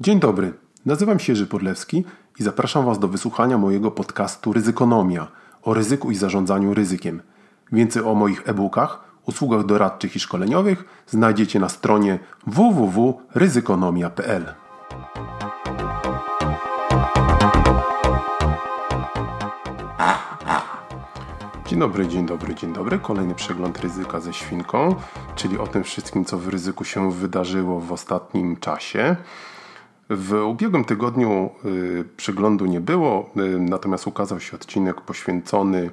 Dzień dobry, nazywam się Jerzy Podlewski i zapraszam Was do wysłuchania mojego podcastu Ryzykonomia o ryzyku i zarządzaniu ryzykiem. Więcej o moich e-bookach, usługach doradczych i szkoleniowych znajdziecie na stronie www.ryzykonomia.pl. Dzień dobry, dzień dobry, dzień dobry. Kolejny przegląd ryzyka ze świnką, czyli o tym wszystkim, co w ryzyku się wydarzyło w ostatnim czasie. W ubiegłym tygodniu y, przeglądu nie było, y, natomiast ukazał się odcinek poświęcony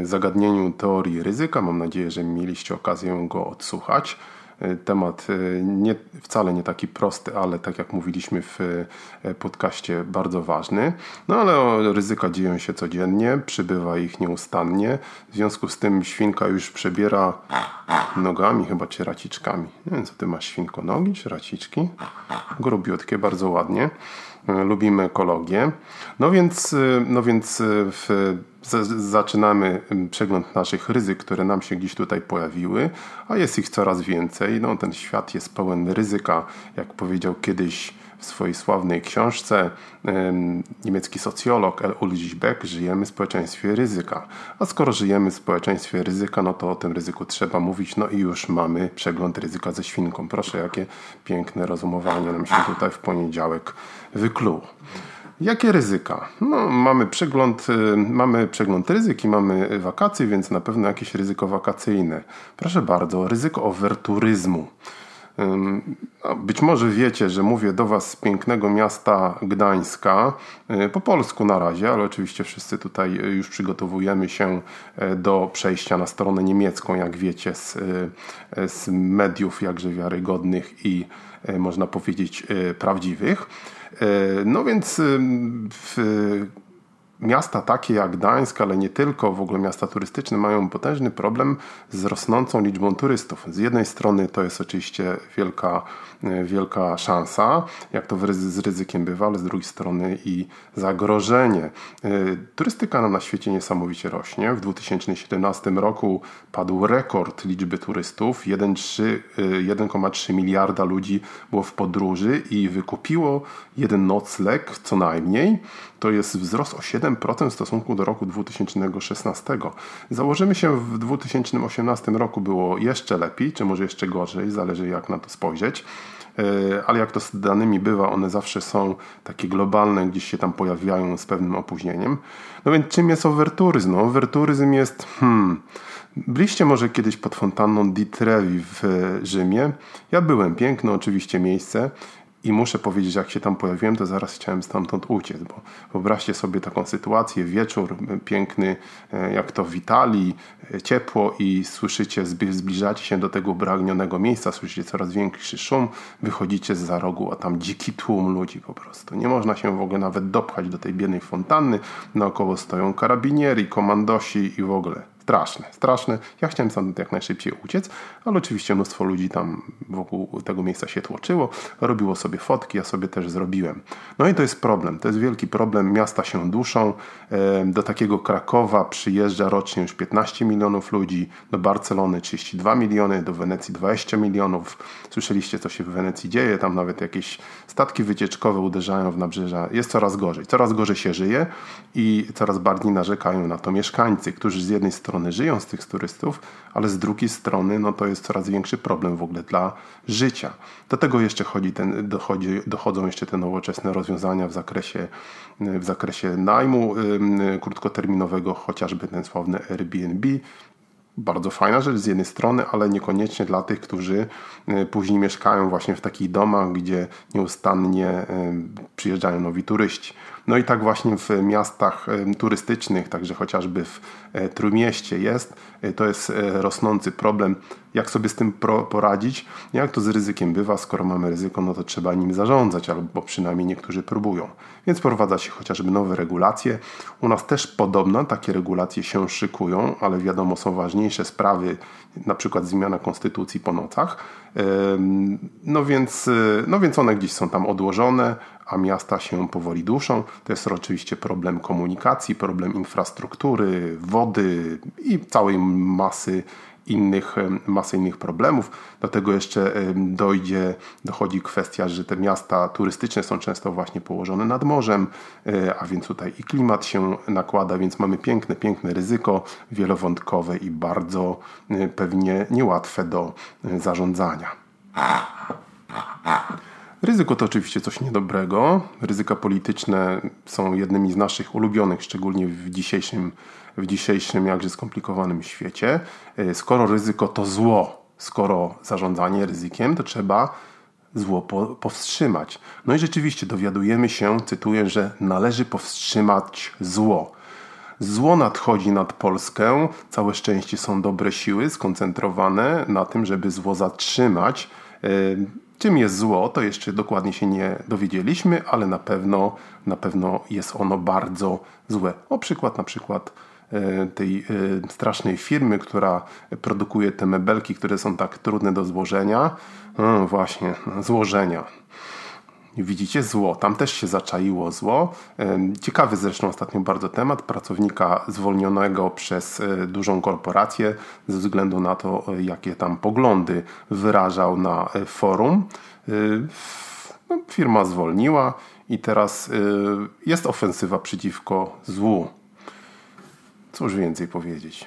y, zagadnieniu teorii ryzyka. Mam nadzieję, że mieliście okazję go odsłuchać. E, temat e, nie, wcale nie taki prosty, ale tak jak mówiliśmy w e, podcaście, bardzo ważny. No ale ryzyka dzieją się codziennie, przybywa ich nieustannie. W związku z tym świnka już przebiera nogami, chyba czy raciczkami. Nie wiem, co ty masz, świnko, nogi czy raciczki? Grubiutkie, bardzo ładnie. Lubimy ekologię. No więc, no więc w zaczynamy przegląd naszych ryzyk, które nam się gdzieś tutaj pojawiły, a jest ich coraz więcej. No, ten świat jest pełen ryzyka, jak powiedział kiedyś w swojej sławnej książce niemiecki socjolog L. Ulrich Beck żyjemy w społeczeństwie ryzyka. A skoro żyjemy w społeczeństwie ryzyka, no to o tym ryzyku trzeba mówić. No i już mamy przegląd ryzyka ze świnką. Proszę, jakie piękne rozumowanie nam się tutaj w poniedziałek wykluło. Jakie ryzyka? No, mamy, przegląd, y, mamy przegląd ryzyk i mamy wakacje, więc na pewno jakieś ryzyko wakacyjne. Proszę bardzo, ryzyko overturyzmu. Być może wiecie, że mówię do Was z pięknego miasta Gdańska, y, po polsku na razie, ale oczywiście wszyscy tutaj już przygotowujemy się y, do przejścia na stronę niemiecką, jak wiecie, z, z mediów jakże wiarygodnych i można powiedzieć prawdziwych. E, no więc w miasta takie jak Gdańsk, ale nie tylko, w ogóle miasta turystyczne mają potężny problem z rosnącą liczbą turystów. Z jednej strony to jest oczywiście wielka, e, wielka szansa, jak to z ryzykiem bywa, ale z drugiej strony i zagrożenie. E, turystyka na świecie niesamowicie rośnie. W 2017 roku padł rekord liczby turystów. 1,3 miliarda ludzi było w podróży i wykupiło jeden nocleg co najmniej. To jest wzrost o 7% w stosunku do roku 2016. Założymy się w 2018 roku było jeszcze lepiej, czy może jeszcze gorzej, zależy jak na to spojrzeć e, ale jak to z danymi bywa, one zawsze są takie globalne, gdzieś się tam pojawiają z pewnym opóźnieniem. No więc czym jest overturyzm? No, overturyzm jest, hmm, byliście może kiedyś pod fontanną Di Trevi w Rzymie. Ja byłem, piękne oczywiście miejsce. I muszę powiedzieć, jak się tam pojawiłem, to zaraz chciałem stamtąd uciec, bo wyobraźcie sobie taką sytuację, wieczór piękny, e, jak to w Italii, e, ciepło i słyszycie, zbliżacie się do tego upragnionego miejsca, słyszycie coraz większy szum, wychodzicie z za rogu, a tam dziki tłum ludzi po prostu. Nie można się w ogóle nawet dopchać do tej biednej fontanny, naokoło stoją karabinieri, komandosi i w ogóle straszne, straszne. Ja chciałem stamtąd jak najszybciej uciec, ale oczywiście mnóstwo ludzi tam wokół tego miejsca się tłoczyło, robiło sobie fotki, ja sobie też zrobiłem. No i to jest problem, to jest wielki problem, miasta się duszą, do takiego Krakowa przyjeżdża rocznie już 15 milionów ludzi, do Barcelony 32 miliony, do Wenecji 20 milionów. Słyszeliście, co się w Wenecji dzieje, tam nawet jakieś statki wycieczkowe uderzają w nabrzeża. Jest coraz gorzej, coraz gorzej się żyje i coraz bardziej narzekają na to mieszkańcy, którzy z jednej strony żyją z tych turystów, ale z drugiej strony no to jest coraz większy problem w ogóle dla życia. Do tego jeszcze chodzi ten, dochodzi, dochodzą jeszcze te nowoczesne rozwiązania w zakresie, w zakresie najmu krótkoterminowego, chociażby ten sławny Airbnb, bardzo fajna rzecz z jednej strony, ale niekoniecznie dla tych, którzy później mieszkają właśnie w takich domach, gdzie nieustannie przyjeżdżają nowi turyści. No i tak właśnie w miastach turystycznych, także chociażby w e, Trójmieście jest, e, to jest e, rosnący problem. Jak sobie z tym poradzić? Jak to z ryzykiem bywa? Skoro mamy ryzyko, no to trzeba nim zarządzać, albo przynajmniej niektórzy próbują. Więc wprowadza się chociażby nowe regulacje. U nas też podobno takie regulacje się szykują, ale wiadomo, są ważniejsze sprawy, na przykład zmiana konstytucji po nocach. No więc, no więc one gdzieś są tam odłożone, a miasta się powoli duszą. To jest oczywiście problem komunikacji, problem infrastruktury, wody i całej masy innych, masę innych problemów. Do tego jeszcze dojdzie, dochodzi kwestia, że te miasta turystyczne są często właśnie położone nad morzem, a więc tutaj i klimat się nakłada, więc mamy piękne, piękne ryzyko wielowątkowe i bardzo pewnie niełatwe do zarządzania. Ryzyko to oczywiście coś niedobrego. Ryzyka polityczne są jednymi z naszych ulubionych, szczególnie w dzisiejszym, w dzisiejszym jakże skomplikowanym świecie. E, skoro ryzyko to zło, skoro zarządzanie ryzykiem, to trzeba zło po, powstrzymać. No i rzeczywiście dowiadujemy się, cytuję, że należy powstrzymać zło. Zło nadchodzi nad Polskę. Całe szczęście są dobre siły skoncentrowane na tym, żeby zło zatrzymać. Czym jest zło, to jeszcze dokładnie się nie dowiedzieliśmy, ale na pewno, na pewno jest ono bardzo złe. O przykład na przykład e, tej e, strasznej firmy, która produkuje te mebelki, które są tak trudne do złożenia. No właśnie, złożenia. Widzicie zło, tam też się zaczaiło zło. Ciekawy zresztą ostatnio bardzo temat pracownika zwolnionego przez e, dużą korporację ze względu na to, e, jakie tam poglądy wyrażał na e, forum. No, firma zwolniła i teraz jest ofensywa przeciwko złu. Cóż więcej powiedzieć?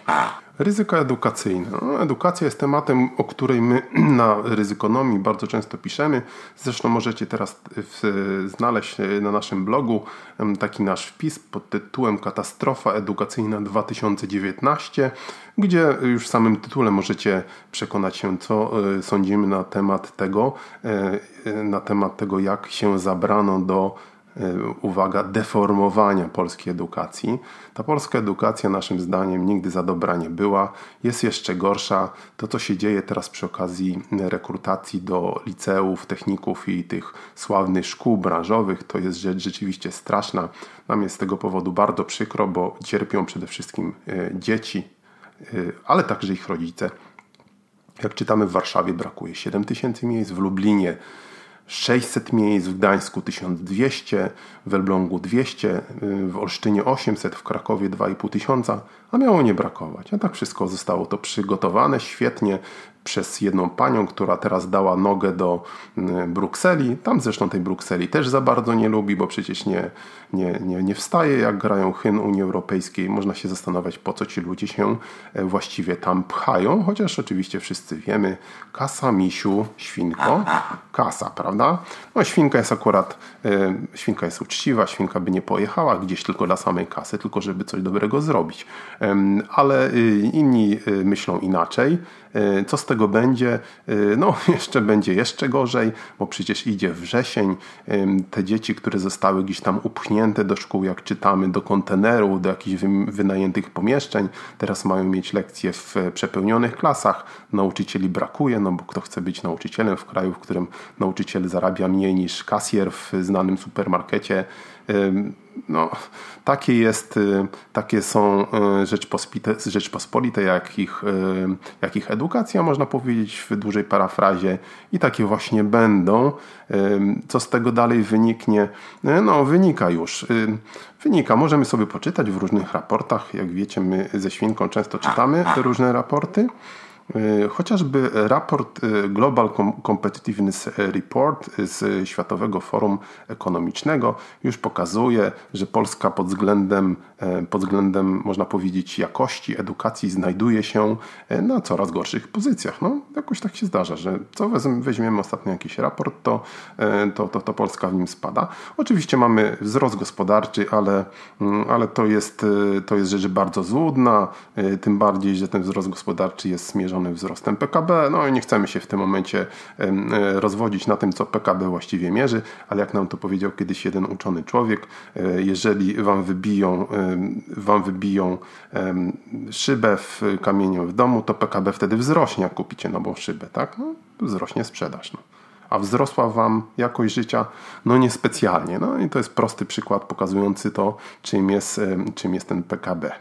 Ryzyka edukacyjne. No, edukacja jest tematem, o której my na ryzykonomii bardzo często piszemy. Zresztą możecie teraz w, znaleźć na naszym blogu taki nasz wpis pod tytułem Katastrofa edukacyjna 2019, gdzie już w samym tytule możecie przekonać się, co e, sądzimy na temat tego, e, e, na temat tego, jak się zabrano do E, uwaga, deformowania polskiej edukacji. Ta polska edukacja, naszym zdaniem, nigdy za dobra nie była. Jest jeszcze gorsza. To, co się dzieje teraz przy okazji rekrutacji do liceów, techników i tych sławnych szkół branżowych, to jest rzecz rzeczywiście straszna. Nam jest z tego powodu bardzo przykro, bo cierpią przede wszystkim e, dzieci, e, ale także ich rodzice. Jak czytamy, w Warszawie brakuje 7 tysięcy miejsc, w Lublinie 600 miejsc, w Gdańsku 1200, w Elblągu 200, w Olsztynie 800, w Krakowie 2,5 tysiąca, a miało nie brakować. A tak wszystko zostało to przygotowane świetnie przez jedną panią, która teraz dała nogę do mm, Brukseli. Tam zresztą tej Brukseli też za bardzo nie lubi, bo przecież nie, nie, nie, nie wstaje, jak grają hymn Unii Europejskiej. Można się zastanawiać, po co ci ludzie się e, właściwie tam pchają, chociaż oczywiście wszyscy wiemy, kasa, misiu, świnko, kasa, prawda? No świnka jest akurat, e, świnka jest uczciwa, świnka by nie pojechała gdzieś tylko dla samej kasy, tylko żeby coś dobrego zrobić. Ale y, inni myślą inaczej. E, co z tego będzie? E, no, jeszcze będzie jeszcze gorzej, bo przecież idzie wrzesień. Te dzieci, które zostały gdzieś tam upchnięte do szkół, jak czytamy, do kontenerów, do jakichś wynajętych pomieszczeń, teraz mają mieć lekcje w przepełnionych klasach. Nauczycieli brakuje, no bo kto chce być nauczycielem w kraju, w którym nauczyciel zarabia mniej niż kasjer w znanym supermarkecie no, takie, jest, y, takie są y, Rzeczpospolite, Rzeczpospolite jak, ich, y, jak ich edukacja, można powiedzieć w dużej parafrazie, i takie właśnie będą. Co z tego dalej wyniknie? No, wynika już. Wynika, możemy sobie poczytać w różnych raportach. Jak wiecie, my ze Świnką często czytamy różne raporty. E, chociażby raport e, Global Competitiveness Report z Światowego Forum Ekonomicznego już pokazuje, że Polska pod względem, e, pod względem można powiedzieć, jakości edukacji znajduje się na coraz gorszych pozycjach. No, jakoś tak się zdarza, że co weźmiemy ostatnio jakiś raport, to, to, to, to Polska w nim spada. Oczywiście mamy wzrost gospodarczy, ale, mm, ale to, jest, to jest rzecz bardzo złudna, tym bardziej, że ten wzrost gospodarczy jest zmierzony wzrostem PKB. No i nie chcemy się w tym momencie e, rozwodzić na tym, co PKB właściwie mierzy, ale jak nam to powiedział kiedyś jeden uczony człowiek, e, jeżeli wam wybiją, wam wybiją szybę w kamieniu w domu, to PKB wtedy wzrośnie, jak kupicie nową szybę, tak? No, wzrośnie sprzedaż. No a wzrosła Wam jakość życia? No niespecjalnie. No i to jest prosty przykład pokazujący to, czym jest, czym jest ten PKB.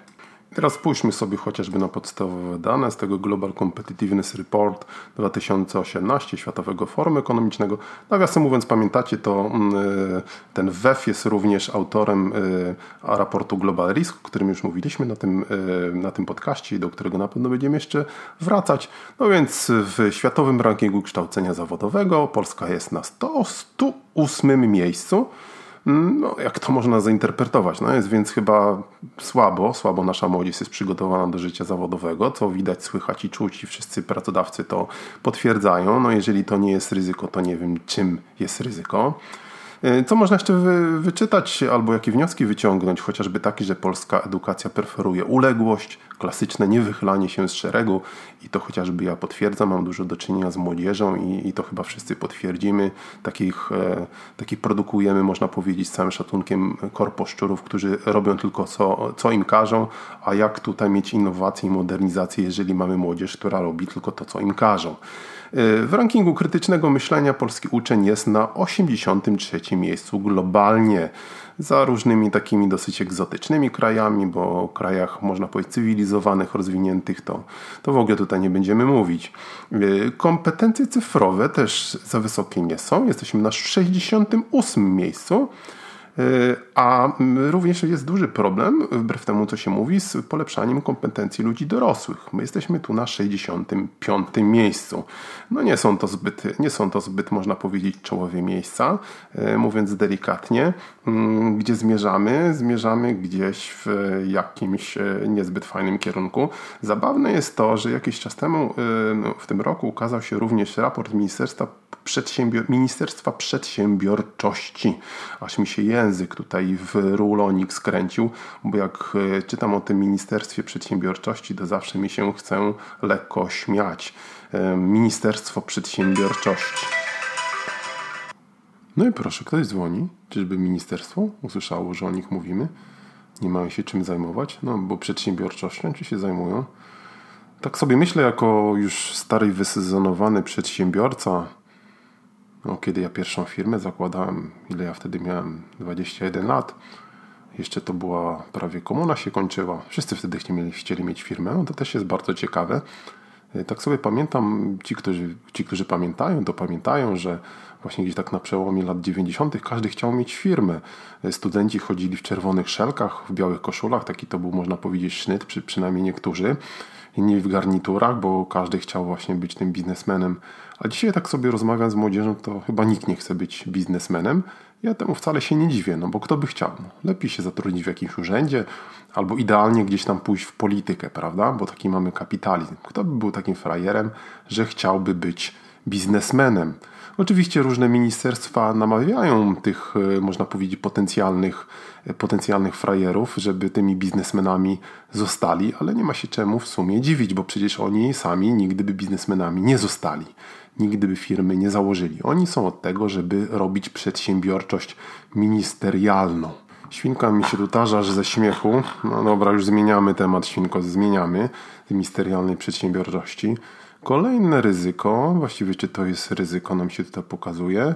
Teraz spójrzmy sobie chociażby na podstawowe dane z tego Global Competitiveness Report 2018 Światowego Forum Ekonomicznego. Nawiasem mówiąc, pamiętacie, to mm, y, ten WEF jest również autorem y, raportu Global Risk, o którym już mówiliśmy na tym, y, na tym podcaście do którego na pewno będziemy jeszcze wracać. No więc w światowym rankingu kształcenia zawodowego Polska jest na 100, 108 miejscu. No, jak to można zainterpretować? No jest więc chyba słabo, słabo nasza młodzież jest przygotowana do życia zawodowego, co widać, słychać i czuć i wszyscy pracodawcy to potwierdzają. No jeżeli to nie jest ryzyko, to nie wiem czym jest ryzyko. E, co można jeszcze wy, wyczytać albo jakie wnioski wyciągnąć? Chociażby taki, że polska edukacja preferuje uległość, klasyczne niewychylanie się z szeregu i to chociażby ja potwierdzam, mam dużo do czynienia z młodzieżą i, i to chyba wszyscy potwierdzimy. Takich, e, takich produkujemy, można powiedzieć, z całym szacunkiem korposzczurów, którzy robią tylko co, co im każą, a jak tutaj mieć innowacje i modernizację, jeżeli mamy młodzież, która robi tylko to, co im każą. Y, w rankingu krytycznego myślenia polski uczeń jest na 83 miejscu globalnie za różnymi takimi dosyć egzotycznymi krajami, bo o krajach można powiedzieć cywilizowanych, rozwiniętych to, to w ogóle tutaj nie będziemy mówić. Y, kompetencje cyfrowe też za wysokie nie są. Jesteśmy na 68 miejscu. E, a również jest duży problem, wbrew temu co się mówi, z polepszaniem kompetencji ludzi dorosłych. My jesteśmy tu na 65 miejscu. No nie są to zbyt, nie są to zbyt można powiedzieć, czołowe miejsca, e, mówiąc delikatnie. Mm, gdzie zmierzamy? Zmierzamy gdzieś w jakimś e, niezbyt fajnym kierunku. Zabawne jest to, że jakiś czas temu, no, w tym roku, ukazał się również raport Ministerstwa Przedsiębior Ministerstwa Przedsiębiorczości. Aż mi się język tutaj w rulonik skręcił, bo jak e, czytam o tym Ministerstwie Przedsiębiorczości, to zawsze mi się chce lekko śmiać. E, Ministerstwo Przedsiębiorczości. No i proszę, ktoś dzwoni. Czyżby ministerstwo usłyszało, że o nich mówimy? Nie mają się czym zajmować? No, bo przedsiębiorczością czy się zajmują? Tak sobie myślę, jako już stary, wysezonowany przedsiębiorca, no, kiedy ja pierwszą firmę zakładałem, ile ja wtedy miałem 21 lat, jeszcze to była prawie komuna się kończyła. Wszyscy wtedy chcieli, chcieli mieć firmę. No, to też jest bardzo ciekawe. E, tak sobie pamiętam, ci którzy, ci, którzy pamiętają, to pamiętają, że właśnie gdzieś tak na przełomie lat 90. każdy chciał mieć firmę. E, studenci chodzili w czerwonych szelkach, w białych koszulach, taki to był, można powiedzieć, sznyt, przy, przynajmniej niektórzy. Inni w garniturach, bo każdy chciał właśnie być tym biznesmenem a dzisiaj tak sobie rozmawiam z młodzieżą, to chyba nikt nie chce być biznesmenem. Ja temu wcale się nie dziwię, no bo kto by chciał? No, lepiej się zatrudnić w jakimś urzędzie, albo idealnie gdzieś tam pójść w politykę, prawda? Bo taki mamy kapitalizm. Kto by był takim frajerem, że chciałby być biznesmenem? Oczywiście różne ministerstwa namawiają tych, e, można powiedzieć, potencjalnych, e, potencjalnych frajerów, żeby tymi biznesmenami zostali, ale nie ma się czemu w sumie dziwić, bo przecież oni sami nigdy by biznesmenami nie zostali nigdy by firmy nie założyli. Oni są od tego, żeby robić przedsiębiorczość ministerialną. Świnka mi się tu tarza, że ze śmiechu. No dobra, już zmieniamy temat, świnko, zmieniamy z ministerialnej przedsiębiorczości. Kolejne ryzyko, właściwie czy to jest ryzyko, nam się tutaj pokazuje.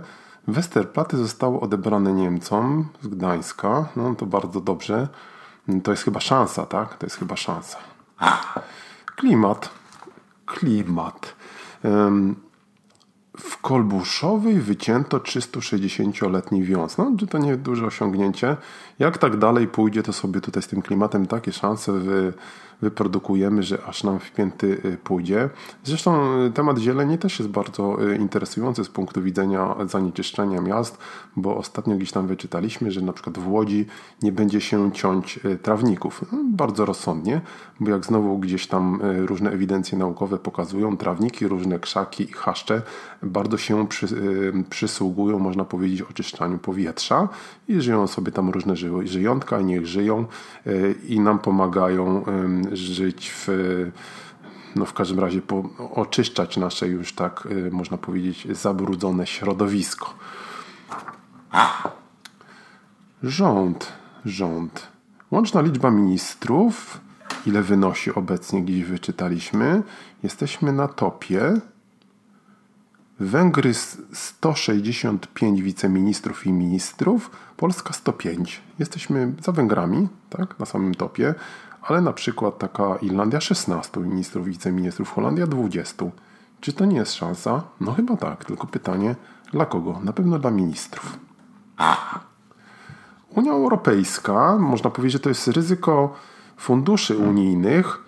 Westerplatte zostało odebrane Niemcom z Gdańska. No to bardzo dobrze. To jest chyba szansa, tak? To jest chyba szansa. Klimat. Klimat. W Kolbuszowej wycięto 360-letni wiąz. No, czy to nie duże osiągnięcie? Jak tak dalej pójdzie, to sobie tutaj z tym klimatem takie szanse wy, wyprodukujemy, że aż nam wpięty y, pójdzie. Zresztą y, temat zieleni też jest bardzo y, interesujący z punktu widzenia zanieczyszczenia miast, bo ostatnio gdzieś tam wyczytaliśmy, że na przykład w Łodzi nie będzie się ciąć trawników. No, bardzo rozsądnie, bo jak znowu gdzieś tam różne ewidencje naukowe pokazują, trawniki, różne krzaki i chaszcze bardzo się przy, przysługują, można powiedzieć, oczyszczaniu powietrza i żyją sobie tam różne żyjątka, niech żyją i nam pomagają żyć w no w każdym razie po, oczyszczać nasze już tak y, można powiedzieć zabrudzone środowisko. Rząd, rząd. Łączna liczba ministrów, ile wynosi obecnie, gdzieś wyczytaliśmy. Jesteśmy na topie. Węgry 165 wiceministrów i ministrów, Polska 105. Jesteśmy za Węgrami, tak, na samym topie ale na przykład taka Irlandia 16 ministrów, wiceministrów, Holandia 20. Czy to nie jest szansa? No chyba tak, tylko pytanie dla kogo? Na pewno dla ministrów. Unia Europejska, można powiedzieć, to jest ryzyko funduszy unijnych.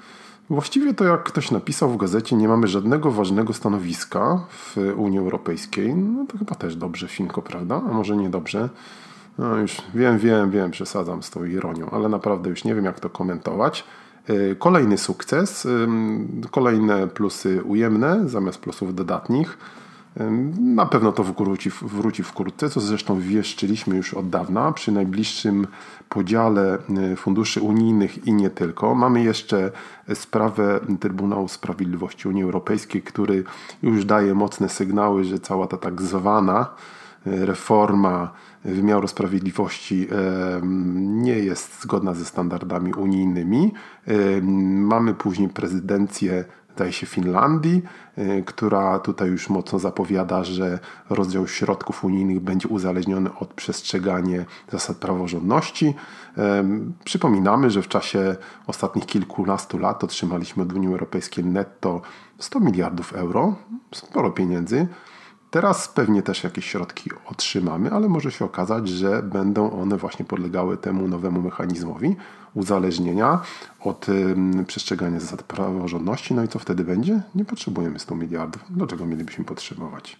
Właściwie to jak ktoś napisał w gazecie, nie mamy żadnego ważnego stanowiska w Unii Europejskiej. No to chyba też dobrze, Finko, prawda? A może nie dobrze? No już wiem, wiem, wiem, przesadzam z tą ironią, ale naprawdę już nie wiem, jak to komentować. Y, kolejny sukces, kolejne plusy ujemne zamiast plusów dodatnich. Na pewno to wróci, wróci wkrótce, co zresztą wieszczyliśmy już od dawna przy najbliższym podziale y, funduszy unijnych i nie tylko. Mamy jeszcze sprawę Trybunału Sprawiedliwości Unii Europejskiej, który już daje mocne sygnały, że cała ta tak zwana y, reforma wymiaru sprawiedliwości nie jest zgodna ze standardami unijnymi. Mamy później prezydencję zdaje się Finlandii, e, która tutaj już mocno zapowiada, że rozdział środków unijnych będzie uzależniony od przestrzegania zasad praworządności. Przypominamy, że w czasie ostatnich kilkunastu lat otrzymaliśmy od Unii Europejskiej netto 100 miliardów euro, sporo pieniędzy. Teraz pewnie też jakieś środki otrzymamy, ale może się okazać, że będą one właśnie podlegały temu nowemu mechanizmowi uzależnienia od przestrzegania zasad praworządności. No i co wtedy będzie? Nie potrzebujemy 100 miliardów. Dlaczego mielibyśmy potrzebować?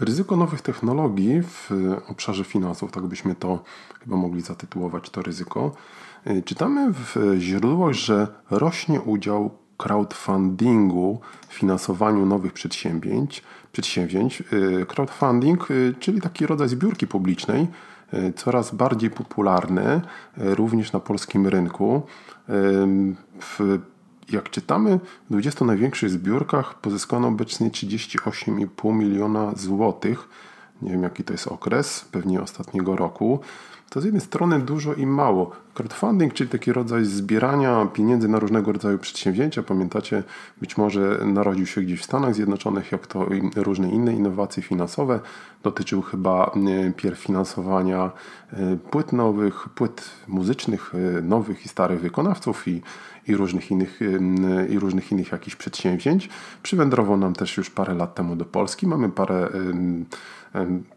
Ryzyko nowych technologii w obszarze finansów, tak byśmy to chyba mogli zatytułować to ryzyko. Y, czytamy w źródłach, że rośnie udział crowdfundingu, finansowaniu nowych przedsięwzięć, przedsięwzięć. Y, crowdfunding, y, czyli taki rodzaj zbiórki publicznej, y, coraz bardziej popularny również na polskim rynku. W, jak czytamy, w 20 największych zbiórkach pozyskano obecnie 38,5 miliona złotych. Nie wiem jaki to jest okres, pewnie ostatniego roku to z jednej strony dużo i mało. Crowdfunding, czyli taki rodzaj zbierania pieniędzy na różnego rodzaju przedsięwzięcia, pamiętacie, być może narodził się gdzieś w Stanach Zjednoczonych, jak to różne inne innowacje finansowe. Dotyczył chyba e, pierw finansowania e, płyt nowych, płyt muzycznych, e, nowych i starych wykonawców i, i różnych innych, i różnych innych jakichś przedsięwzięć. Przywędrował nam też już parę lat temu do Polski. Mamy parę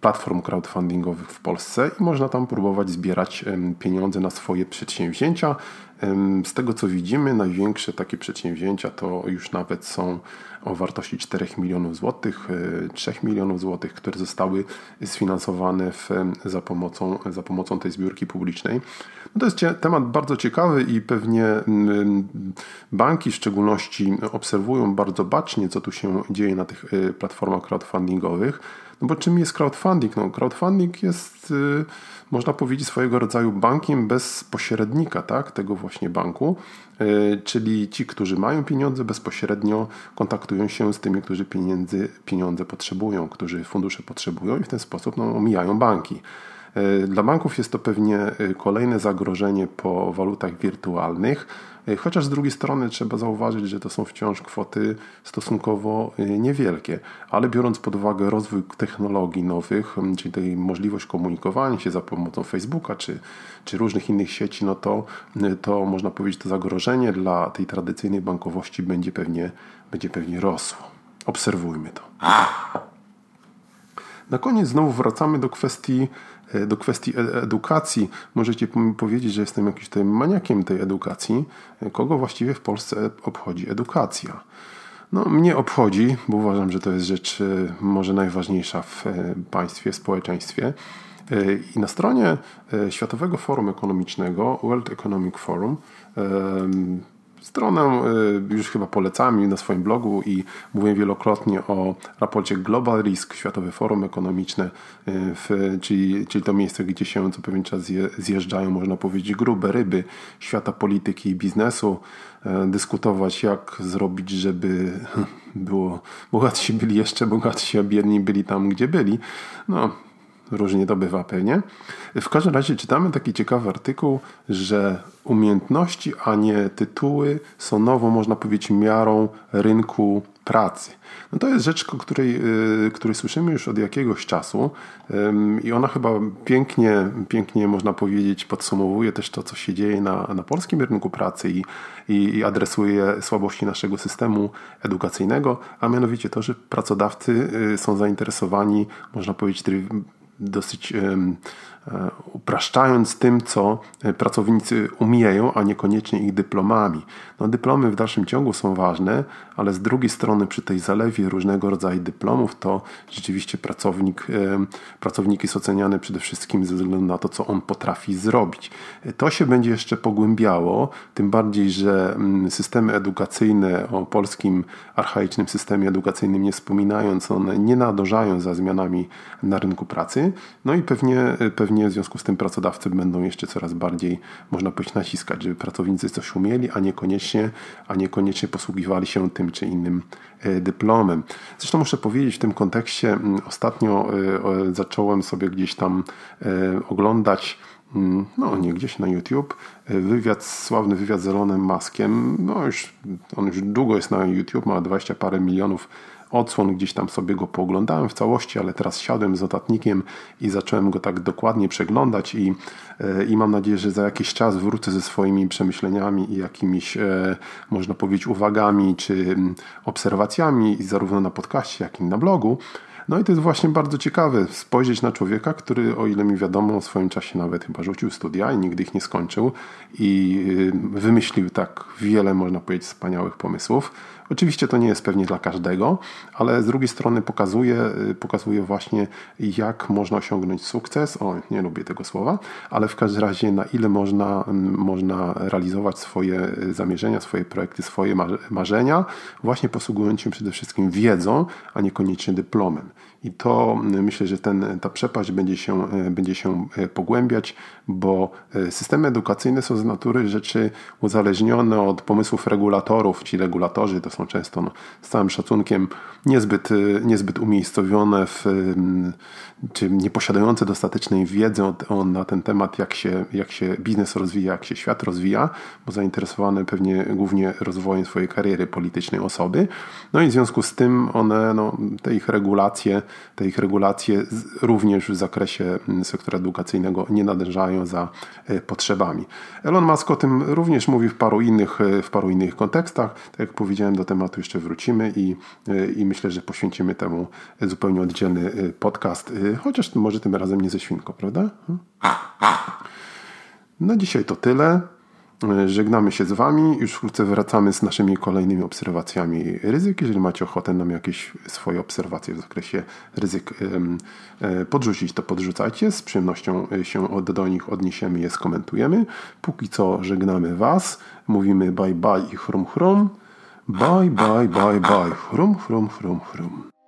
platform crowdfundingowych w Polsce i można tam próbować zbierać pieniądze na swoje przedsięwzięcia. Z tego co widzimy, największe takie przedsięwzięcia to już nawet są o wartości 4 milionów złotych, 3 e, milionów złotych, które zostały sfinansowane w, za, pomocą, za pomocą tej zbiórki publicznej. No to jest temat bardzo ciekawy i pewnie banki w szczególności obserwują bardzo bacznie, co tu się dzieje na tych e, platformach crowdfundingowych. No bo czym jest crowdfunding? No, crowdfunding jest, y, można powiedzieć, swojego rodzaju bankiem bez pośrednika, tak? tego właśnie banku. Y, czyli ci, którzy mają pieniądze, bezpośrednio kontaktują się z tymi, którzy pieniędzy, pieniądze potrzebują, którzy fundusze potrzebują i w ten sposób no, omijają banki. Y, dla banków jest to pewnie kolejne zagrożenie po walutach wirtualnych E, chociaż z drugiej strony trzeba zauważyć, że to są wciąż kwoty stosunkowo e, niewielkie, ale biorąc pod uwagę rozwój technologii nowych, czyli tej możliwość komunikowania się za pomocą Facebooka czy, czy różnych innych sieci, no to, e, to można powiedzieć, to zagrożenie dla tej tradycyjnej bankowości będzie pewnie, będzie pewnie rosło. Obserwujmy to. Na koniec znowu wracamy do kwestii E, do kwestii e, edukacji, możecie powiedzieć, że jestem jakimś tutaj maniakiem tej edukacji. E, kogo właściwie w Polsce obchodzi edukacja? No, mnie obchodzi, bo uważam, że to jest rzecz może najważniejsza w państwie, społeczeństwie. I na stronie Światowego Forum Ekonomicznego, World Economic Forum, Stronę y, już chyba polecam na swoim blogu i mówię wielokrotnie o raporcie Global Risk, Światowe Forum Ekonomiczne, y, w, czyli, czyli to miejsce, gdzie się co pewien czas zjeżdżają, można powiedzieć, grube ryby świata polityki i biznesu, y, dyskutować jak zrobić, żeby było bogatsi byli jeszcze bogatsi, a biedni byli tam, gdzie byli. No, różnie to bywa pewnie. W każdym razie czytamy taki ciekawy artykuł, że umiejętności, a nie tytuły są nową, można powiedzieć, miarą rynku pracy. No to jest rzecz, której, y, której słyszymy już od jakiegoś czasu i ona chyba pięknie, pięknie można powiedzieć, podsumowuje też to, co się dzieje na, na polskim rynku pracy i, i, i adresuje słabości naszego systemu edukacyjnego, a mianowicie to, że pracodawcy y, są zainteresowani, można powiedzieć, dosyć upraszczając tym, co e, pracownicy umieją, a niekoniecznie ich dyplomami. No, dyplomy w dalszym ciągu są ważne, ale z drugiej strony przy tej zalewie różnego rodzaju dyplomów to rzeczywiście pracownik, e, pracownik jest oceniany przede wszystkim ze względu na to, co on potrafi zrobić. To się będzie jeszcze pogłębiało, tym bardziej, że mm, systemy edukacyjne o polskim archaicznym systemie edukacyjnym nie wspominając, one nie nadążają za zmianami na rynku pracy. No i pewnie pewnie w związku z tym pracodawcy będą jeszcze coraz bardziej, można powiedzieć, naciskać, żeby pracownicy coś umieli, a niekoniecznie, a niekoniecznie posługiwali się tym czy innym e, dyplomem. Zresztą muszę powiedzieć w tym kontekście, mm, ostatnio e, zacząłem sobie gdzieś tam e, oglądać no nie gdzieś na YouTube, wywiad, sławny wywiad z Elonem Maskiem, no już, on już długo jest na YouTube, ma 20 parę milionów odsłon, gdzieś tam sobie go pooglądałem w całości, ale teraz siadłem z notatnikiem i zacząłem go tak dokładnie przeglądać i, e, i mam nadzieję, że za jakiś czas wrócę ze swoimi przemyśleniami i jakimiś, e, można powiedzieć, uwagami czy mm, obserwacjami zarówno na podcaście, jak i na blogu. No i to jest właśnie bardzo ciekawe spojrzeć na człowieka, który, o ile mi wiadomo, w swoim czasie nawet chyba rzucił studia i nigdy ich nie skończył i y, wymyślił tak wiele, można powiedzieć, wspaniałych pomysłów. Oczywiście to nie jest pewnie dla każdego, ale z drugiej strony pokazuje, y, pokazuje właśnie, jak można osiągnąć sukces. O, nie lubię tego słowa, ale w każdym razie na ile można, można realizować swoje y, zamierzenia, swoje projekty, swoje marzenia, właśnie posługując się przede wszystkim wiedzą, a niekoniecznie dyplomem. I to y, myślę, że ten, ta przepaść będzie się, będzie się pogłębiać, bo systemy edukacyjne są z natury rzeczy uzależnione od pomysłów regulatorów. Ci regulatorzy to są często no, z całym szacunkiem niezbyt, niezbyt umiejscowione w, czy nieposiadające dostatecznej wiedzy na ten temat, jak się, jak się biznes rozwija, jak się świat rozwija, bo zainteresowane pewnie głównie rozwojem swojej kariery politycznej osoby. No i w związku z tym one, no, te ich regulacje, te ich regulacje również w zakresie sektora edukacyjnego nie nadążają za e, potrzebami. Elon Musk o tym również mówi w paru innych, e, w paru innych kontekstach. Tak jak powiedziałem, do tematu jeszcze wrócimy i, e, i myślę, że poświęcimy temu zupełnie oddzielny podcast chociaż może tym razem nie ze świnką, prawda? Na dzisiaj to tyle. Żegnamy się z Wami. Już wkrótce wracamy z naszymi kolejnymi obserwacjami ryzyk. Jeżeli macie ochotę nam jakieś swoje obserwacje w zakresie ryzyk e, podrzucić, to podrzucajcie. Z przyjemnością się do nich odniesiemy, je skomentujemy. Póki co żegnamy Was. Mówimy bye bye i chrum chrum. Bye bye bye bye. Chrum chrum chrum chrum.